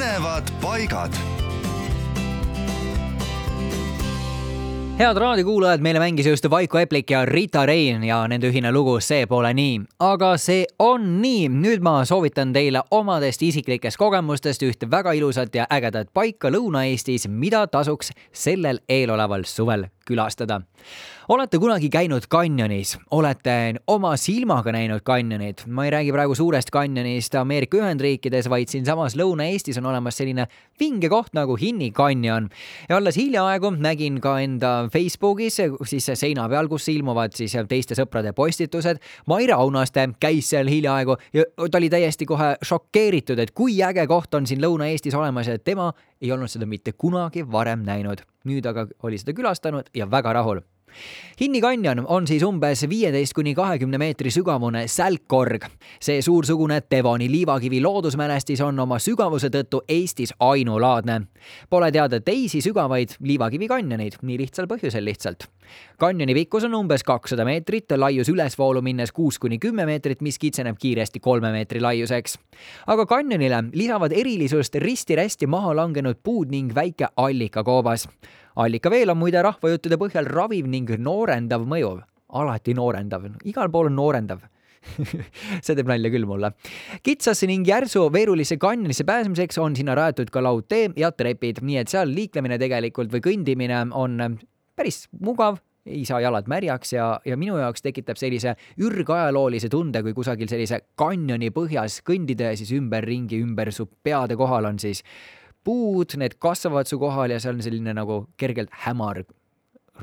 põnevad paigad. Head raadiokuulajad, meile mängis just Vaiko Eplik ja Rita Rein ja nende ühine lugu See pole nii. aga see on nii, nüüd ma soovitan teile omadest isiklikest kogemustest ühte väga ilusat ja ägedat paika Lõuna-Eestis, mida tasuks sellel eeloleval suvel külastada. olete kunagi käinud kanjonis, olete oma silmaga näinud kanjonit, ma ei räägi praegu suurest kanjonist Ameerika Ühendriikides, vaid siinsamas Lõuna-Eestis on olemas selline vinge koht nagu Hinni kanjon. ja alles hiljaaegu nägin ka enda Facebookis siis seina peal, kus ilmuvad siis teiste sõprade postitused. Maire Aunaste käis seal hiljaaegu ja ta oli täiesti kohe šokeeritud, et kui äge koht on siin Lõuna-Eestis olemas ja tema ei olnud seda mitte kunagi varem näinud. Nüüd aga oli seda külastanud ja väga rahul Hinni kanjon on siis umbes viieteist kuni kahekümne meetri sügavune sälkkorg. see suursugune Devoni liivakivi loodusmälestis on oma sügavuse tõttu Eestis ainulaadne. Pole teada teisi sügavaid liivakivi kanjoneid, nii lihtsal põhjusel lihtsalt. kanjoni pikkus on umbes kakssada meetrit, laius ülesvoolu minnes kuus kuni kümme meetrit, mis kitseneb kiiresti kolme meetri laiuseks. aga kanjonile lisavad erilisust risti-rästi maha langenud puud ning väike allikakoobas allikaveel on muide rahvajuttude põhjal raviv ning noorendav mõju. alati noorendav, igal pool on noorendav see teeb nalja küll mulle. kitsasse ning järsu veerulisse kanjonisse pääsemiseks on sinna rajatud ka laudtee ja trepid, nii et seal liiklemine tegelikult või kõndimine on päris mugav ei saa jalad märjaks ja, ja minu jaoks tekitab sellise ürgajaloolise tunde, kui kusagil sellise kanjoni põhjas kõndida ja siis ümberringi, ümber su peade kohal on siis puud, need kasvavad su kohal ja seal on selline nagu kergelt hämar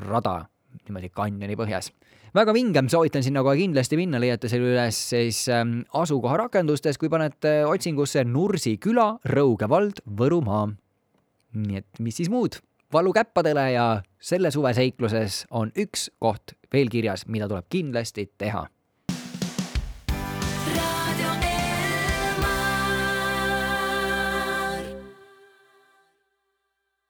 rada niimoodi kanjoni põhjas. väga vinge, soovitan sinna kohe kindlasti minna, leiate selle üles siis ähm, asukoha rakendustes, kui panete otsingusse Nursi küla, Rõuge vald, Võrumaa. nii et mis siis muud, valu käppadele ja selle suve seikluses on üks koht veel kirjas, mida tuleb kindlasti teha